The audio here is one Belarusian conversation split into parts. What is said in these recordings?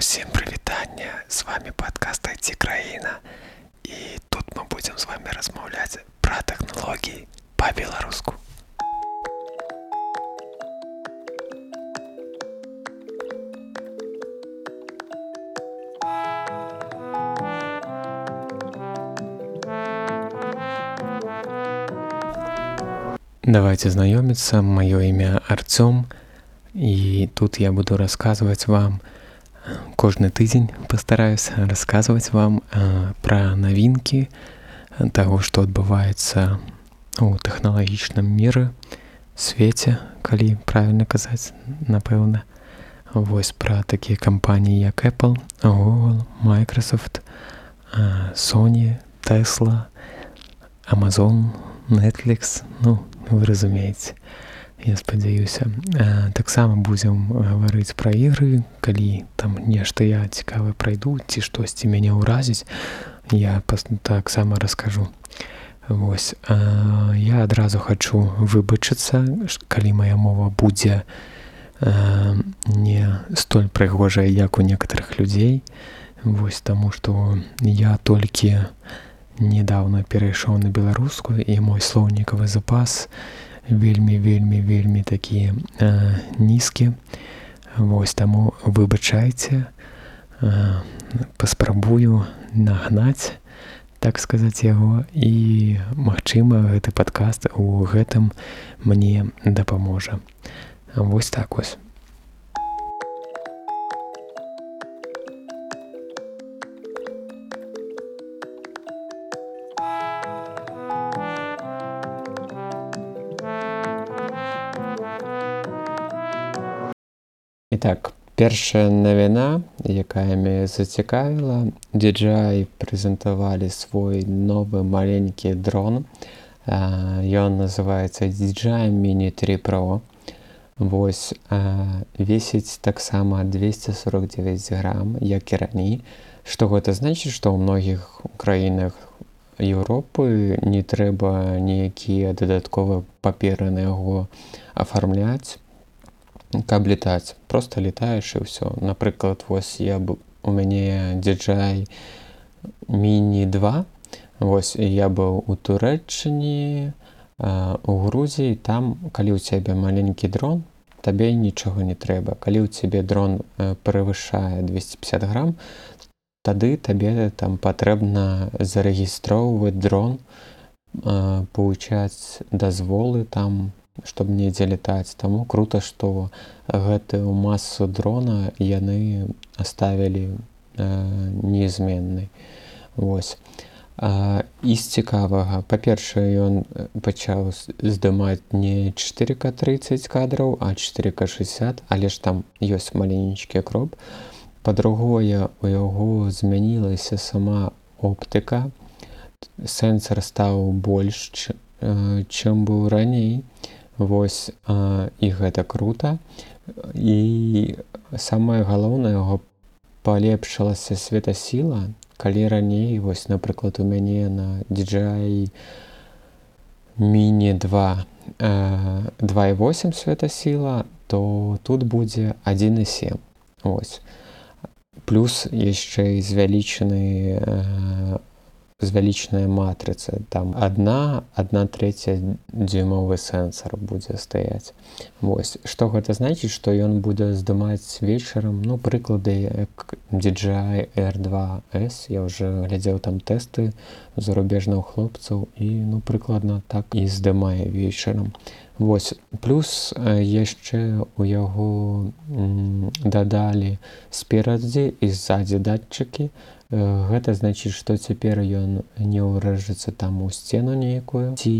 Усім прывітання з вами падкаст ці краіна і тут мы будзем з вами размаўляць пра тэхналогіі па-беларуску давайте знаёміцца маё імя арцём і тут я буду расказваць вам кожны тыдзень пастараюсь расказваць вам пра навінкі таго што адбываецца у тэхналагічным міры свеце калі правільна казаць напэўна. Вось пра такія кампаніі як apple google microsoft sony tesla amazon netflix ну вы разумееце я спадзяюся таксама будзем гаварыць пра ігры калі там нешта я цікавы прайду ці штосьці мяне ўразіць я таксама раскажу. Вось а, я адразу хочу выбачыцца калі моя мова будзе не столь прыгожая як у некаторых людзей. Вось таму што я толькі недавно перайшоў на беларускую і мой слоўнікавы запас не вельмі вельмі вельмі такія нізкі. Вось таму выбачайце паспрабую нагнаць так сказаць яго. І магчыма гэты падкаст у гэтым мне дапаможа. Вось так вось Ітак, першая навіна, якая мяне зацікавіла, DJI прэзентавалі свой новы маленькі дрон. Ён называецца DJI Mini 3 Pro. Вось весіць таксама 249 грам, як і раней. Што гэта значыць, што ў многіх краінах Еўропы не трэба ніякія дадатковыя паперы на яго афармляць каб летаць просто летаеш і ўсё напрыклад вось я бы у мяне дзяджай міні 2 восьось я быў у турэччыне у грузіі там калі ў цябе маленькі дрон табе нічога не трэба калі ў цябе дрон превышае 250 грамм тады табе там патрэбна зарэгістроўваць дрон павучаць дазволы там чтобы недзе летаць таму круто што гэтую масу дрона яны оставілі э, неизменнай восьось з цікавага па-першае ён пачаў здымаць не 4к 30 кадраў а 4к 60 але ж там ёсць маленечкі кроп па-другое у яго змянілася сама оптыка. Сэнсор стаў больш чым быў раней Вось і гэта круто. І самае галоўнае яго палепшылася светасіла, калі раней вось напрыклад у мяне на DJI міні 2 2,8 светасіла, то тут будзе 1,7 ось. Плюс яшчэ і звялічаны звялічная матрыца там одна одна третья дзюймовы сэнсор будзе стаяць Вось что гэта значыць что ён будзе здымаць вечарам ну прыклады DJI r2s я уже глядзеў там тэсты зарубежных хлопцаў і ну прыкладна так і здымае вечарам Вось плюс яшчэ у яго дадалі сперадзе і ззадзе датчыкі гэта значыць што цяпер ён не ўрэжацца там у сцену нейкую. Ці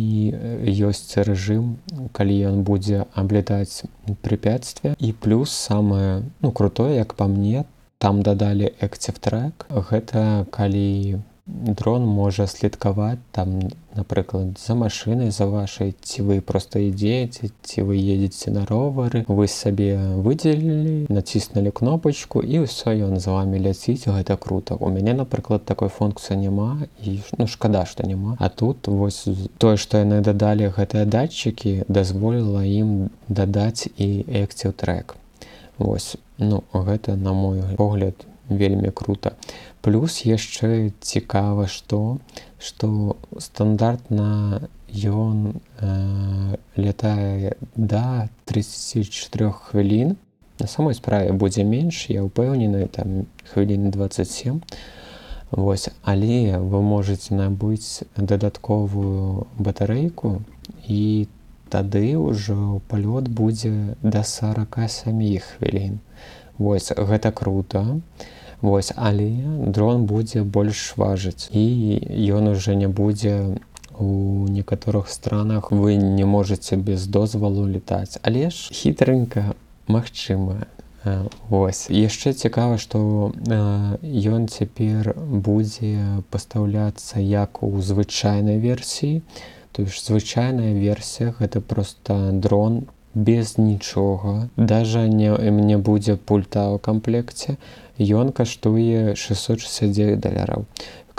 ёсць рэжым калі ён будзе аблетаць препятствие і плюс самае ну крутое як па мне там дадалі экцев трек гэта калі дрон можа следкаваць там напрыклад за машинай за вашай ці вы просто ідзееце ці вы едзеце на ровары вы сабе выдзелілі націснули кнопочку і ўсё ён з вами ляціць гэта круто. У мяне напрыклад такой функцыі няма і ну шкада што няма а тут вось тое што яны дадалі гэтыя датчыкі дазволіла ім дадаць і экцію трек Вось ну гэта на мой погляд вельмі круто плюс яшчэ цікава што што стандартна ён э, лятае да 34 хвілін. На самой справе будзе менш я ўпэўнены там хвіліны 27 Вось але вы можете набыць дадатковую батарэйку і тады ўжо палёт будзе да 47 хвілін. Вось гэта круто Вось але дрон будзе больш важыць. І ён уже не будзе у некаторых странах вы не можете без дозвалу летаць але ж хітрынька магчымая Вось. Яшчэ цікава што ён цяпер будзе пастаўляцца як у звычайнай версіі. То ж звычайная версія гэта просто дрон без нічога даже не мне будзе пульта ў камплекце ён каштуе 669 даляраў.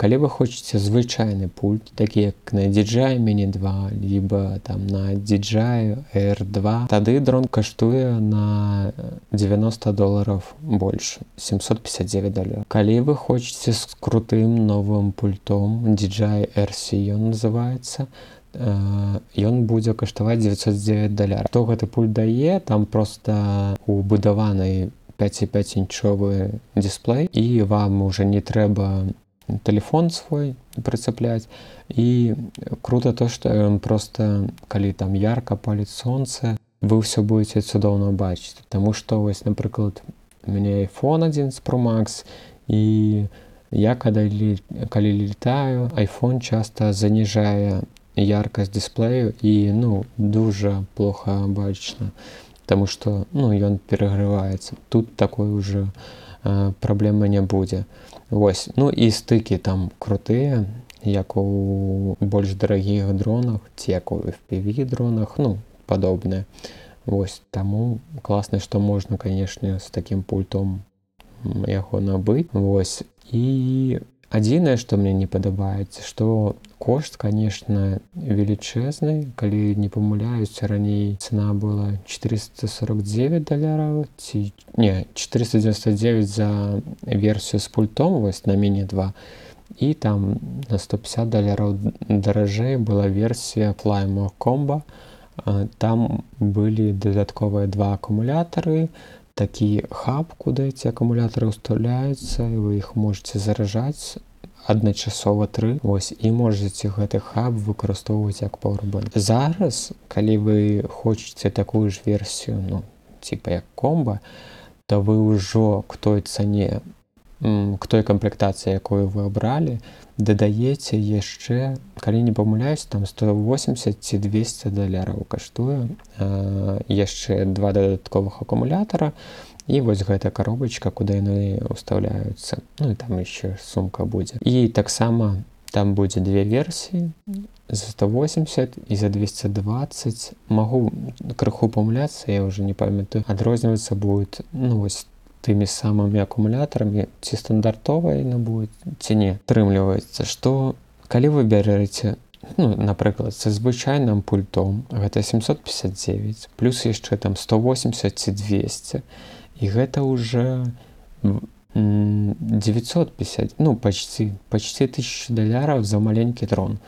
Калі вы хочаце звычайны пульт такі як на диджай мені 2 либо там на диджай r2 тады дрон каштуе на 90 долларов больше 759 даля калі вы хочаце з крутым новым пультом диджай rc ён называется ён будзе каштаваць 909 даляр то гэты пульт дае там просто убудаванай 5,5 інчовы дисплей і вам уже не трэба телефон свой прыцапляць і круто то что ён просто калі там ярко паліць солнце вы ўсё будете цудоўна бачыць. Таму что вось напрыклад мяне iphone 11 pro max і я когда калі летаю iphone часто заніжае яркасць дысплею і ну дужа плохо бачна Таму что ну ён перагрываецца тут такой уже э, праблема не будзе Вось ну і стыкі там крутыя як у больш дарагіх дронах ці як у FPV дронах ну падобнае Вось таму класна што можна канешне з такім пультом яго набыць Вось і адзінае што мне не падабаецца што кошт конечно велічэзны калі не памыляюсь раней цена была 449 даляраў ці не 499 за версію з пультом вось на мяне 2 і там на 150 даляраў даражэй была версія плайму комба там былі дадатковыя два акумулятары такі хаб куды эти акумулятары ўстаўляюцца і вы іх можете заражаць адначасова тры. Ось і можете гэты хаб выкарыстоўваць як пауэрбан зараз калі вы хочаце такую ж версію ну типа як комба то вы ўжо к той цане к той камплектацыі якую вы абралі дадаеце яшчэ калі не памыляюсь там 180 ці 200 даляраў каштуе яшчэ два дадатковых акумулятора і вось гэта коробочка куды яны ўстаўляюцца ну і там еще сумка будзе і таксама там будзе две версіі за 180 і за 220 магу крыху памыляцца я уже не памятаю адрознівацца будет ну вось тымі самымі акумулятарамі ці стандартовая яна будет ці не атрымліваецца что калі вы бярэце ну, напрыклад са звычайным пультом гэта 759 плюс яшчэ там 180 ці 200 і гэта уже 950 ну почти почти тысяч даляраў за маленькі трон.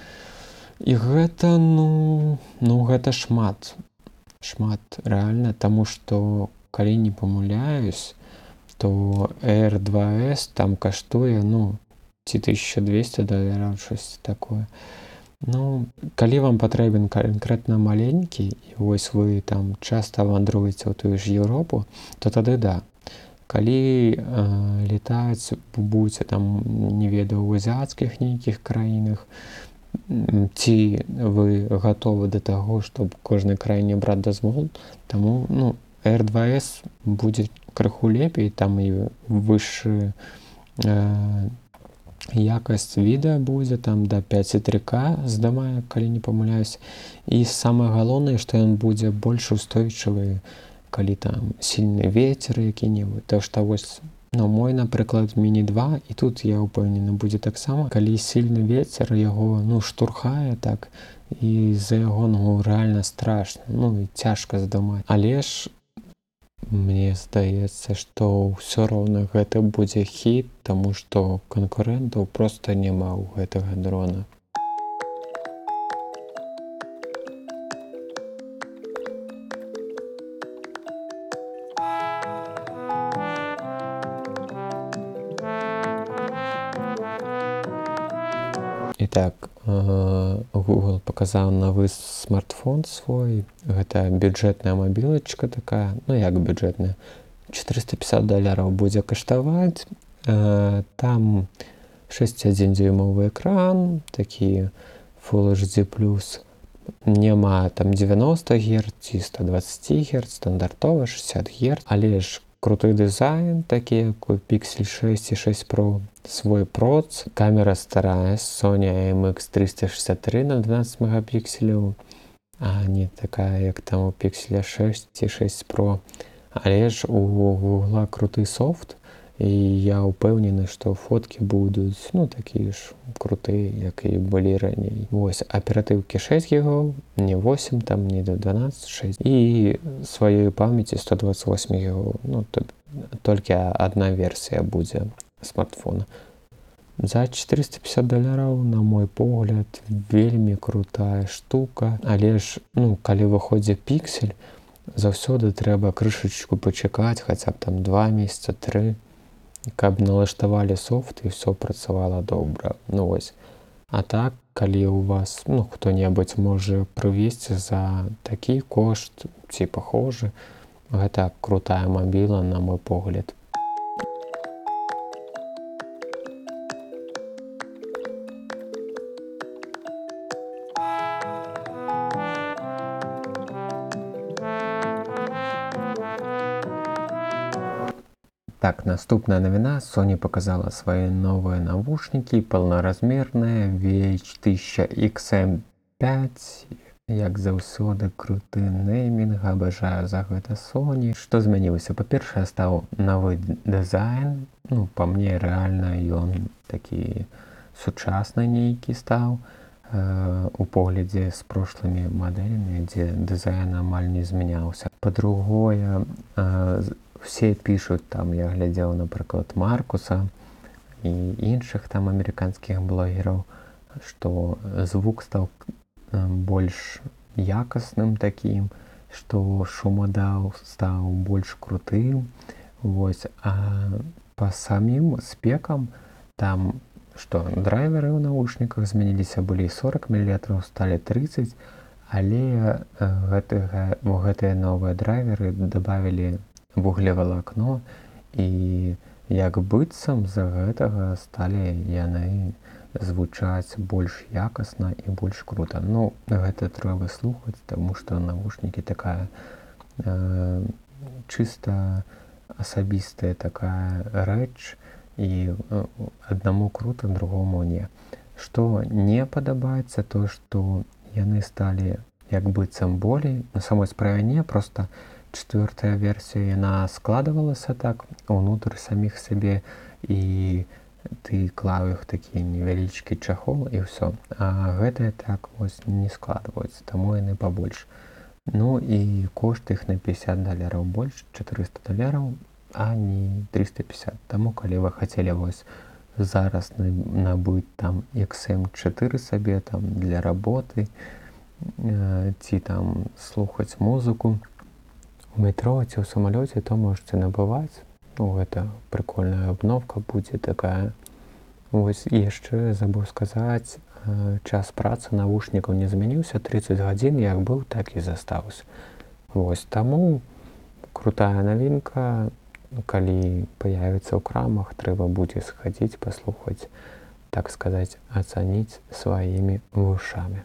І гэта ну ну гэта шмат шмат рэальна таму что калі не памыляюсь то r2s там каштуе ну ці 1200 даляраў щось такое. Ну калі вам патрэбен канкрэтна маленькі і вось вы там часта вандруеце ў тую ж Еўропу то тады да. Калі э, летаць будзе там не ведаю у азіацкіх нейкіх краінах ці вы гатовы да таго чтобы кожнай краіне браць дазвол таму ну r2s будзе крыху лепей там і выше э, якасць відэа будзе там да 5,3к здамаю калі не памыляюсь і самае галоўнае што ён будзе больш устойчывы калі там сильны ветер які-небудь то што вось но мой напрыклад міні-2 і тут я ўпэўнены будзе таксама калі сильны ветер яго ну штурхае так і за яго ну рэальна страшно ну і цяжка здамаць але ж мне здаецца што ўсё роўна гэта будзе хіт таму што канкурэнтаў проста няма ў гэтага дрона і так google паказаў новы смартфон свой. Гэта бюджэтная мабілачка такая. Ну як бюджэтная 450 даляраў будзе каштаваць там 61 дзюймовы экран такі full HD плюс. Няма там 90 герц ці 120 герц стандартова 60 герц. Але ж круты дызайн такі як у піксель 6 і 6 про свой проц камера старая Sony mx 363 на 12 мегапікселяў а не такая як там у пікселя 6 ці 6 про але ж у гугла круты софт і я ўпэўнены што фоткі будуць ну такія ж крутыя як і былі раней вось аператыўкі 6 гігаў не 8 там не до 126 і сваёй памяці 128 гігаў ну то, толькі одна версія будзе смартфона. За 450 даляраў на мой погляд вельмі крутая штука. Але ж ну калі выходзе піксель заўсёды трэба крышачку пачакаць хаця б там два месяца три каб налаштавалі софт і все працавала добра ну вось а так калі у вас ну хто-небудзь можа прывесці за такі кошт ці пахожы гэта крутая мабіла на мой погляд Так, наступная навіна Sony показала свае новыя навушнікі паўнаразмерныя VH1000XM5 як заўсёды круты неймінг. Абажаю за гэта Sony. Што змянілася? Па-першае стаў новы дызайн. Ну па мне рэальна ён такі сучасны нейкі стаў э, у поглядзе з прошлымі мадэлямі дзе дызайн амаль не змяняўся. Па-другое э, все пишутць там я глядзеў напрыклад маркуса і іншых там амерыканскіх блогераў что звук стаў больш якасным такім что шумадаў стаў больш крутым Вось а по самім спекам там что драйверы ў навушніках змяніліся былі 40 мм сталі 30 але гэтага гэтыя новыя драйверы добавілі вуглевалакно і як быццам з-за гэтага сталі яны звучаць больш якасна і больш круто ну гэта трэба слухаць таму што навушнікі такая э, чыста асабістая такая рэч і э, аднаму круто другому не. Што не падабаецца то што яны сталі як быццам болей на самой справе не просто четвертая версія яна складывалася так унутр саміх сабе і ты клаў іх такі невялічкі чахол і ўсё а гэтае так вось не складваюцца таму яны пабольш ну і кошт іх на 50 даляраў больш 400 даляраў а не 350 таму калі вы хацелі вось зараз набыць там xm4 сабе там для работы ці там слухаць музыку у метро ці ў самалёце то можете набываць ну, гэта прикольная абновка будзе такая. Ось яшчэ забыў сказаць час працы навушнікаў не змяніўся 30 гадзін як быў так і застаўся Вось таму крутая навінка калі появіцца ў крамах трэба будзе схадзіць паслухаць так сказаць ацаніць сваімі вушамі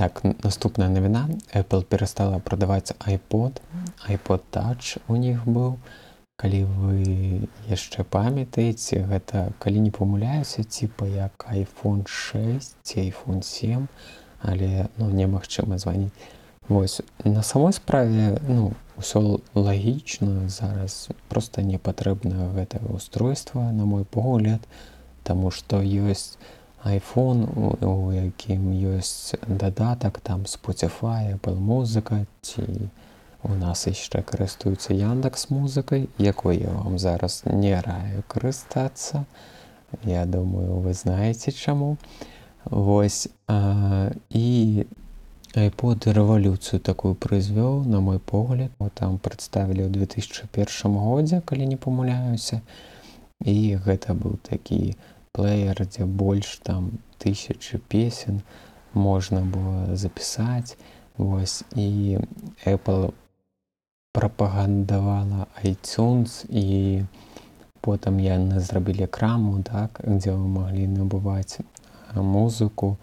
Так, наступная навіна Apple перастала прадаваць iPod. iPod touch у них быў калі вы яшчэ памятаеце гэта калі не памыляюся типа як iPhone 6 ці iPhone 7 але ну немагчыма званіць Вось на самой справе ну ўсё лагічна зараз просто не патрэбна гэтае устройства на мой погляд Таму што ёсць iPhone у якім ёсць дадатак там Spotify Apple музыка ці у нас яшчэ карыстуюцца яндекс музыкай якой я вам зараз не раю карыстацца Я думаю вы знаете чаму Вось а, і iPod рэвалюцыю такую прызвёў на мой погляд там прадставілі ў 2001 годзе калі не памыляюся і гэта быў такі плеер дзе больш там тысячи песен можна было запісаць Вось і Apple прапагандавала iTunes і потым яны зрабілі краму так дзе вы маглі набываць музыку.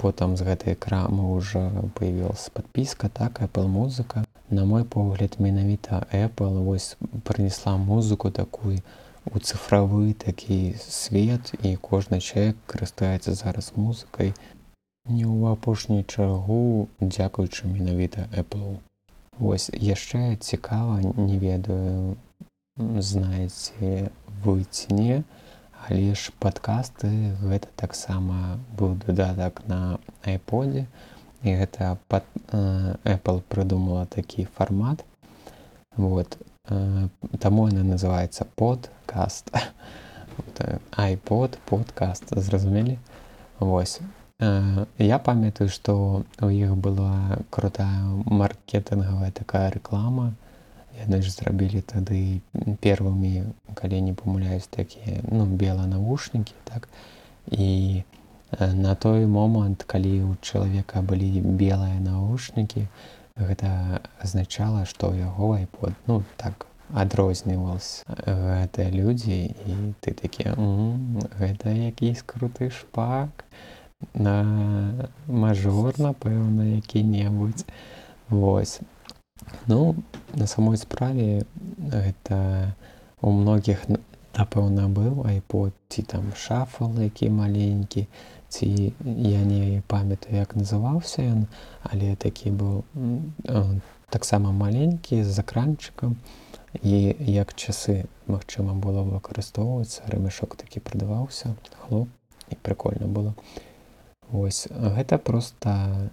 Потым з гэтай крамы ўжо появилась подпіска так Apple музыка на мой погляд менавіта Apple вось прынесла музыку такую у цифравы такі свет і кожны чалавек карыстаецца зараз музыкай не ў апошнюю чаргу дзякуючы менавіта Apple. Вось яшчэ цікава не ведаю знаеце вы ці не але ж падкасты гэта таксама быў дадатак на айподзе і гэта пад Apple прыдумала такі фармат. Вот таму яна называется подкаст. iPod подкаст зразумелі Вось. Я памятаю што у іх была крутая маркетынгавая такая рэклама яны ж зрабілі тады первымі калі не памыляюсь такія ну беланавушнікі так. І на той момант калі у чалавека былі белыя навушнікі гэта азначала што яго iPod ну так адрознівался гэтыя людзі і ты такі гэта якісь круты шпак на мажор напэўна які-небудзь восьось Ну на самой справе гэта у многіх напэўна быў iPod ці там шафал які маленькі ці я не памятаю як называўся ён але такі быў таксама маленькі з закранчыкам і як часы магчыма было выкарыстоўвацца рымешок такі прадаваўся хлоп і прикольно было. Вось гэта просто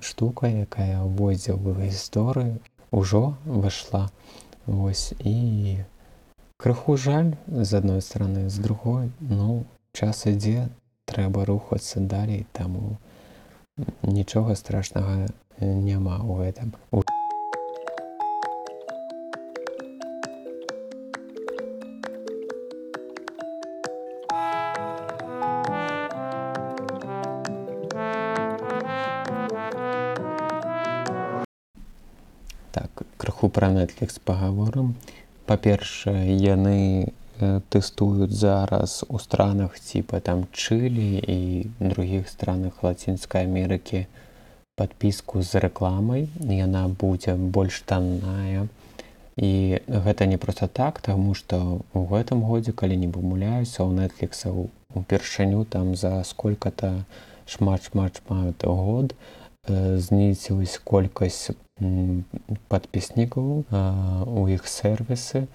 штука якая ўводзе ў гісторыю ўжо выйшла Вось і крыху жаль з адной стороны з другой ну час ідзе трэба рухацца далей таму нічога страшнага няма ў гэтым у пра Netflix паговорым. Па-першае яны тэстуюць зараз у странах типа там чылі і других странах лацінскай Амерыкі подпіску з рэкламай. Яна будзе больш танная. І гэта не просто так таму что у гэтым годзе калі не памыляюся у Netflix упершыню там за сколько-то шмат шмат шмат год знізілась колькасць падпіснікаў у іх сервісы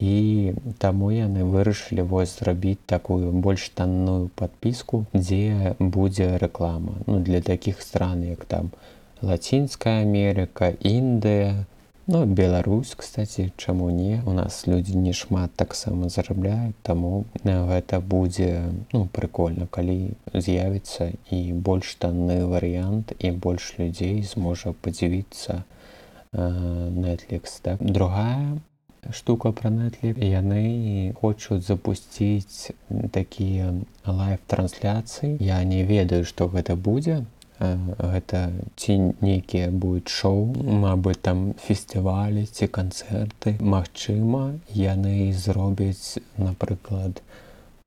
і таму яны вырашылі вось зрабіць такую больш танную подпіску дзе будзе рэклама ну для такіх стран як там лацінская Амерыка Індыя ну Беларусь кстати чаму не у нас людзі не шмат таксама зарабляюць таму гэта будзе ну прикольно калі з'явіцца і больш танны варыянт і больш людзей зможа падзівіцца Netflix так другая штука про Netflix. Яны хочуць запусціць такія лайв-трансляцыі я не ведаю што гэта будзе гэта ці нейкія будуць шоу Мабыць там фестывалі ці канцэрты Магчыма яны зробяць напрыклад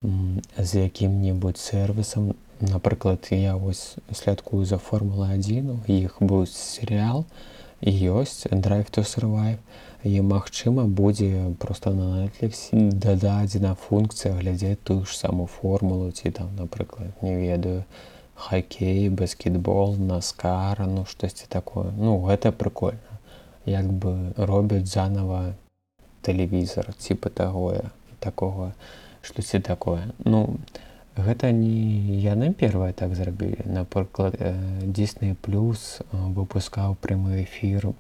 з якім-небудзь сервісам. Напрыклад я вось слядкую за формула 1 іх быў серыял ёсць драйв to survive. І магчыма будзе просто на Netflix дададзена функцыя глядзець тую ж саму формулу ці там напрыклад не ведаю хоккей баскетбол наскара ну штосьці такое. Ну гэта прикольно як бы робяць заново тэлевізор типа такое такого что ці такое. Ну гэта не яны первое так зрабілі. Напрыклад дзейсны плюс выпускаў прямы эфір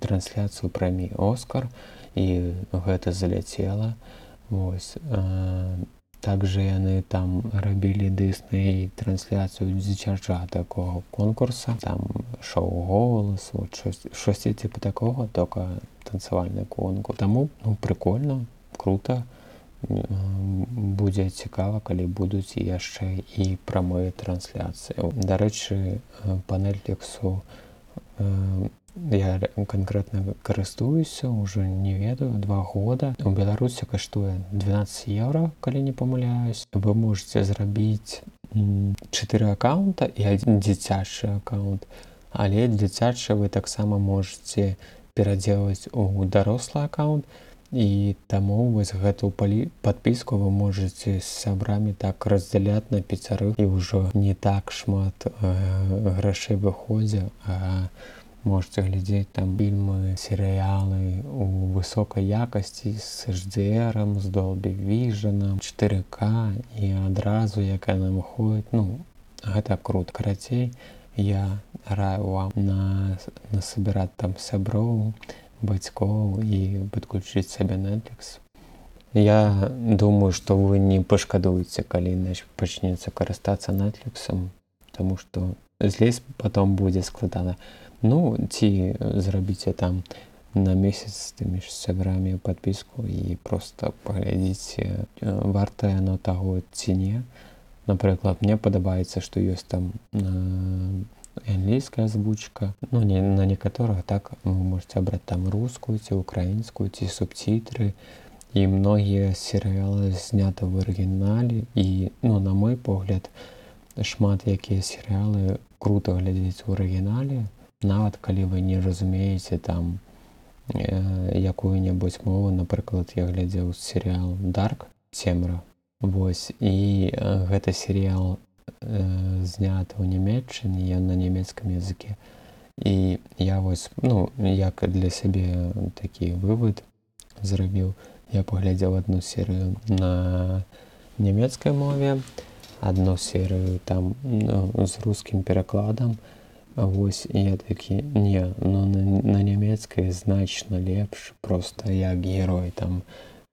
трансляцыю прэмі оскар і гэта заляцела Вось также яны там рабілі дысней трансляцыю дзіцяча такого конкурса там шоу голас вот шосьці типа такого только танцавальны конкурс. Таму ну прикольно круто. Будзе цікава калі будуць яшчэ і прамыя трансляцыі дарэчы панельтексу я канкрэтна карыстуюся уже не ведаю два года. У беларусі каштуе 12 евро калі не памыляюсь вы можете зрабіць 4 аккаунта і один дзіцячы аккаунт. Але дзіцячы вы таксама можете перадзелаць у дарослы аккаунт. І таму вось гэту палі подпіску вы можете з сябрамі так раздзяляць на пяцярых і ўжо не так шмат э, грашэй выходзе а можете глядзець там фільмы серыялы у высокай якасці з HDRом з долбі віжаном 4к і адразу якая нам выходит. Ну гэта крут карацей я раю вам на насабіраць там сяброў бацькоў і падключыць сабе netflix. Я думаю что вы не пашкадуеце калі пачнецца карыстацца netflixом тому что злезь потом будзе складана ну ці зрабіце там на месяц тымі ж сябрамі подпіску і просто паглядзіце вартае оно таго ці не напрыклад мне падабаецца што ёсць там англійская озвучка. Ну не на некаторых так вы можете абраць там рускую ці украінскую ці субцітры і многія серыялы знята в арыгінале і ну на мой погляд шмат якія серыялы круто глядзець у арыгінале нават калі вы не разумееце там э, якую-небудзь мову напрыклад я глядзеў серыял дарк цемра Вось і э, гэта серыял э, знята ў нямецчыне я на нямецкам языке. І я вось ну як для сябе такі вывод зрабіў. Я паглядзеў одну серыю на нямецкай мове одну серыю там ну, з рускім перакладам вось я такі не ну, на, на нямецкай значна лепш просто як герой там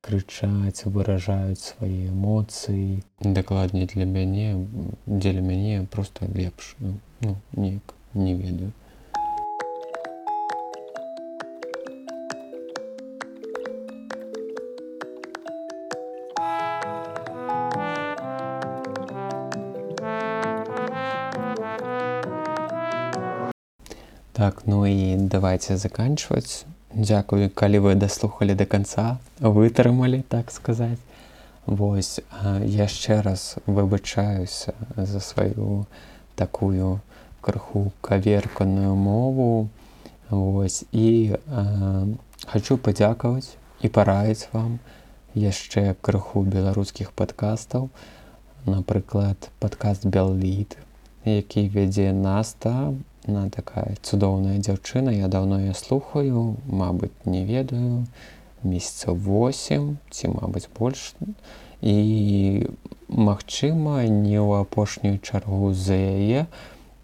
крычаць выражаюць свае эмоцыі дакладней для мяне дзеля мяне просто лепш ну, неяк не ведаю так ну і давайте заканчивать Дякую, калі вы даслухалі до конца, вытрымалі, так сказаць. Вось яшчэ раз выбачаюся за сваю такую крыху каверканую мову. Вось і э, хочу падзякаваць і параіць вам яшчэ крыху беларускіх падкастаў. Напрыклад, падкаст Белліт, які вядзе наста на такая цудоўная дзяўчына я давно я слухаю Мабыць не ведаю месяца 8 ці мабыць больш. І магчыма не ў апошнюю чаргу за яе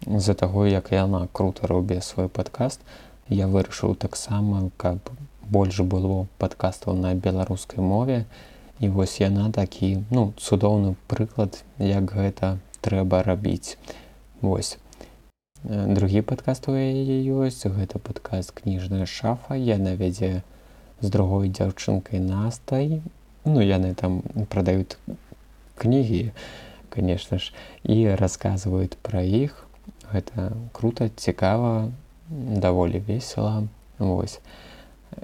з-за таго як яна круто робе свой падкаст я вырашыў таксама каб больш было падкастаў на беларускай мове. І вось яна такі ну цудоўны прыклад як гэта трэба рабіць. Восьось другі падкаст у яе ёсць. Гэта падкаст кніжная шафа яна вядзе з другой дзяўчынкай настай. Ну яны там прадаюць кнігі конечно ж і расказваюць пра іх. Гэта круто цікава даволі весела. Восьось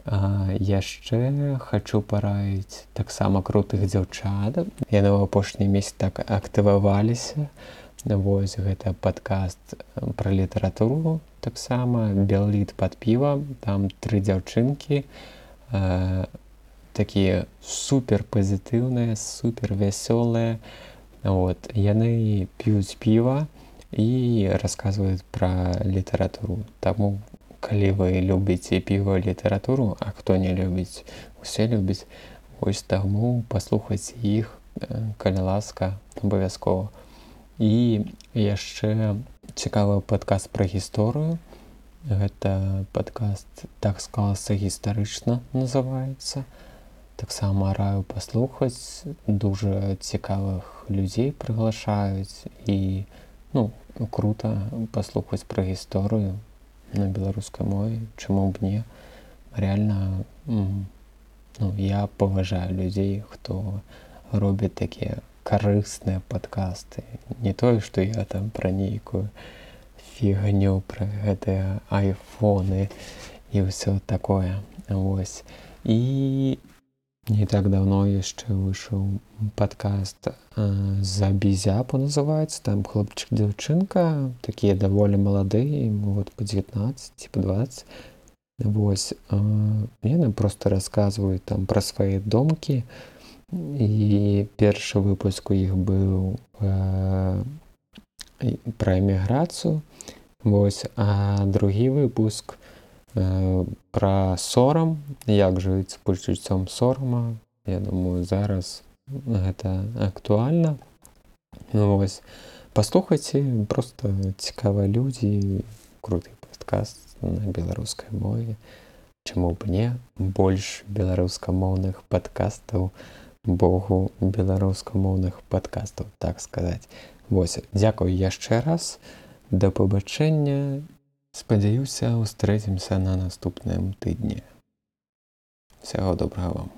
яшчэ хочу параіць таксама крутых дзяўчат. Яны ў апошні месяц так актываваліся Вось гэта падкаст пра літаратуру таксама белліт пад піва там тры дзяўчынкі э, такія супер пазітыўныя супер вясёлыя вот яны п'юць піва і расказваюць пра літаратуру. Таму калі вы любіце піва літаратуру а хто не любіць усе любіць. Вось таму паслухаць іх калі ласка абавязкова і яшчэ цікавы падказ пра гісторыю. Гэта падкаст так склалася гістарычна называецца. Таксама раю паслухаць. Дужа цікавых людзей прыглашаюць і ну круто паслухаць пра гісторыю на беларускай мове. Чаму б не? Реально ну, я паважаю людзей хто робіць такія карысныя падкасты. Не тое што я там пра нейкую фігню пра гэтыя айфоны і ўсё такое. Вось. І не так давно яшчэ выйшаў падкаст за бізяпу называецца. Там хлопчык дзяўчынка такія даволі маладыя вот по 19 ці по 20 Вось яны просто расказваюць там пра свае домкі і першы выпуск у іх быў э, пра эміграцыю. Вось а другі выпуск э, пра сорам як жыць з пачуццём сорама Я думаю зараз гэта актуальна. Вось паслухайце просто цікавыя людзі круты падкаст на беларускай мове. Чаму б не? Больш беларускамоўных падкастаў богу беларускамоўных падкастаў так сказаць. Восьось дзякую яшчэ раз. Да пабачэння. Спадзяюся устрэцімся на наступным тыдні. Всяго добрага вам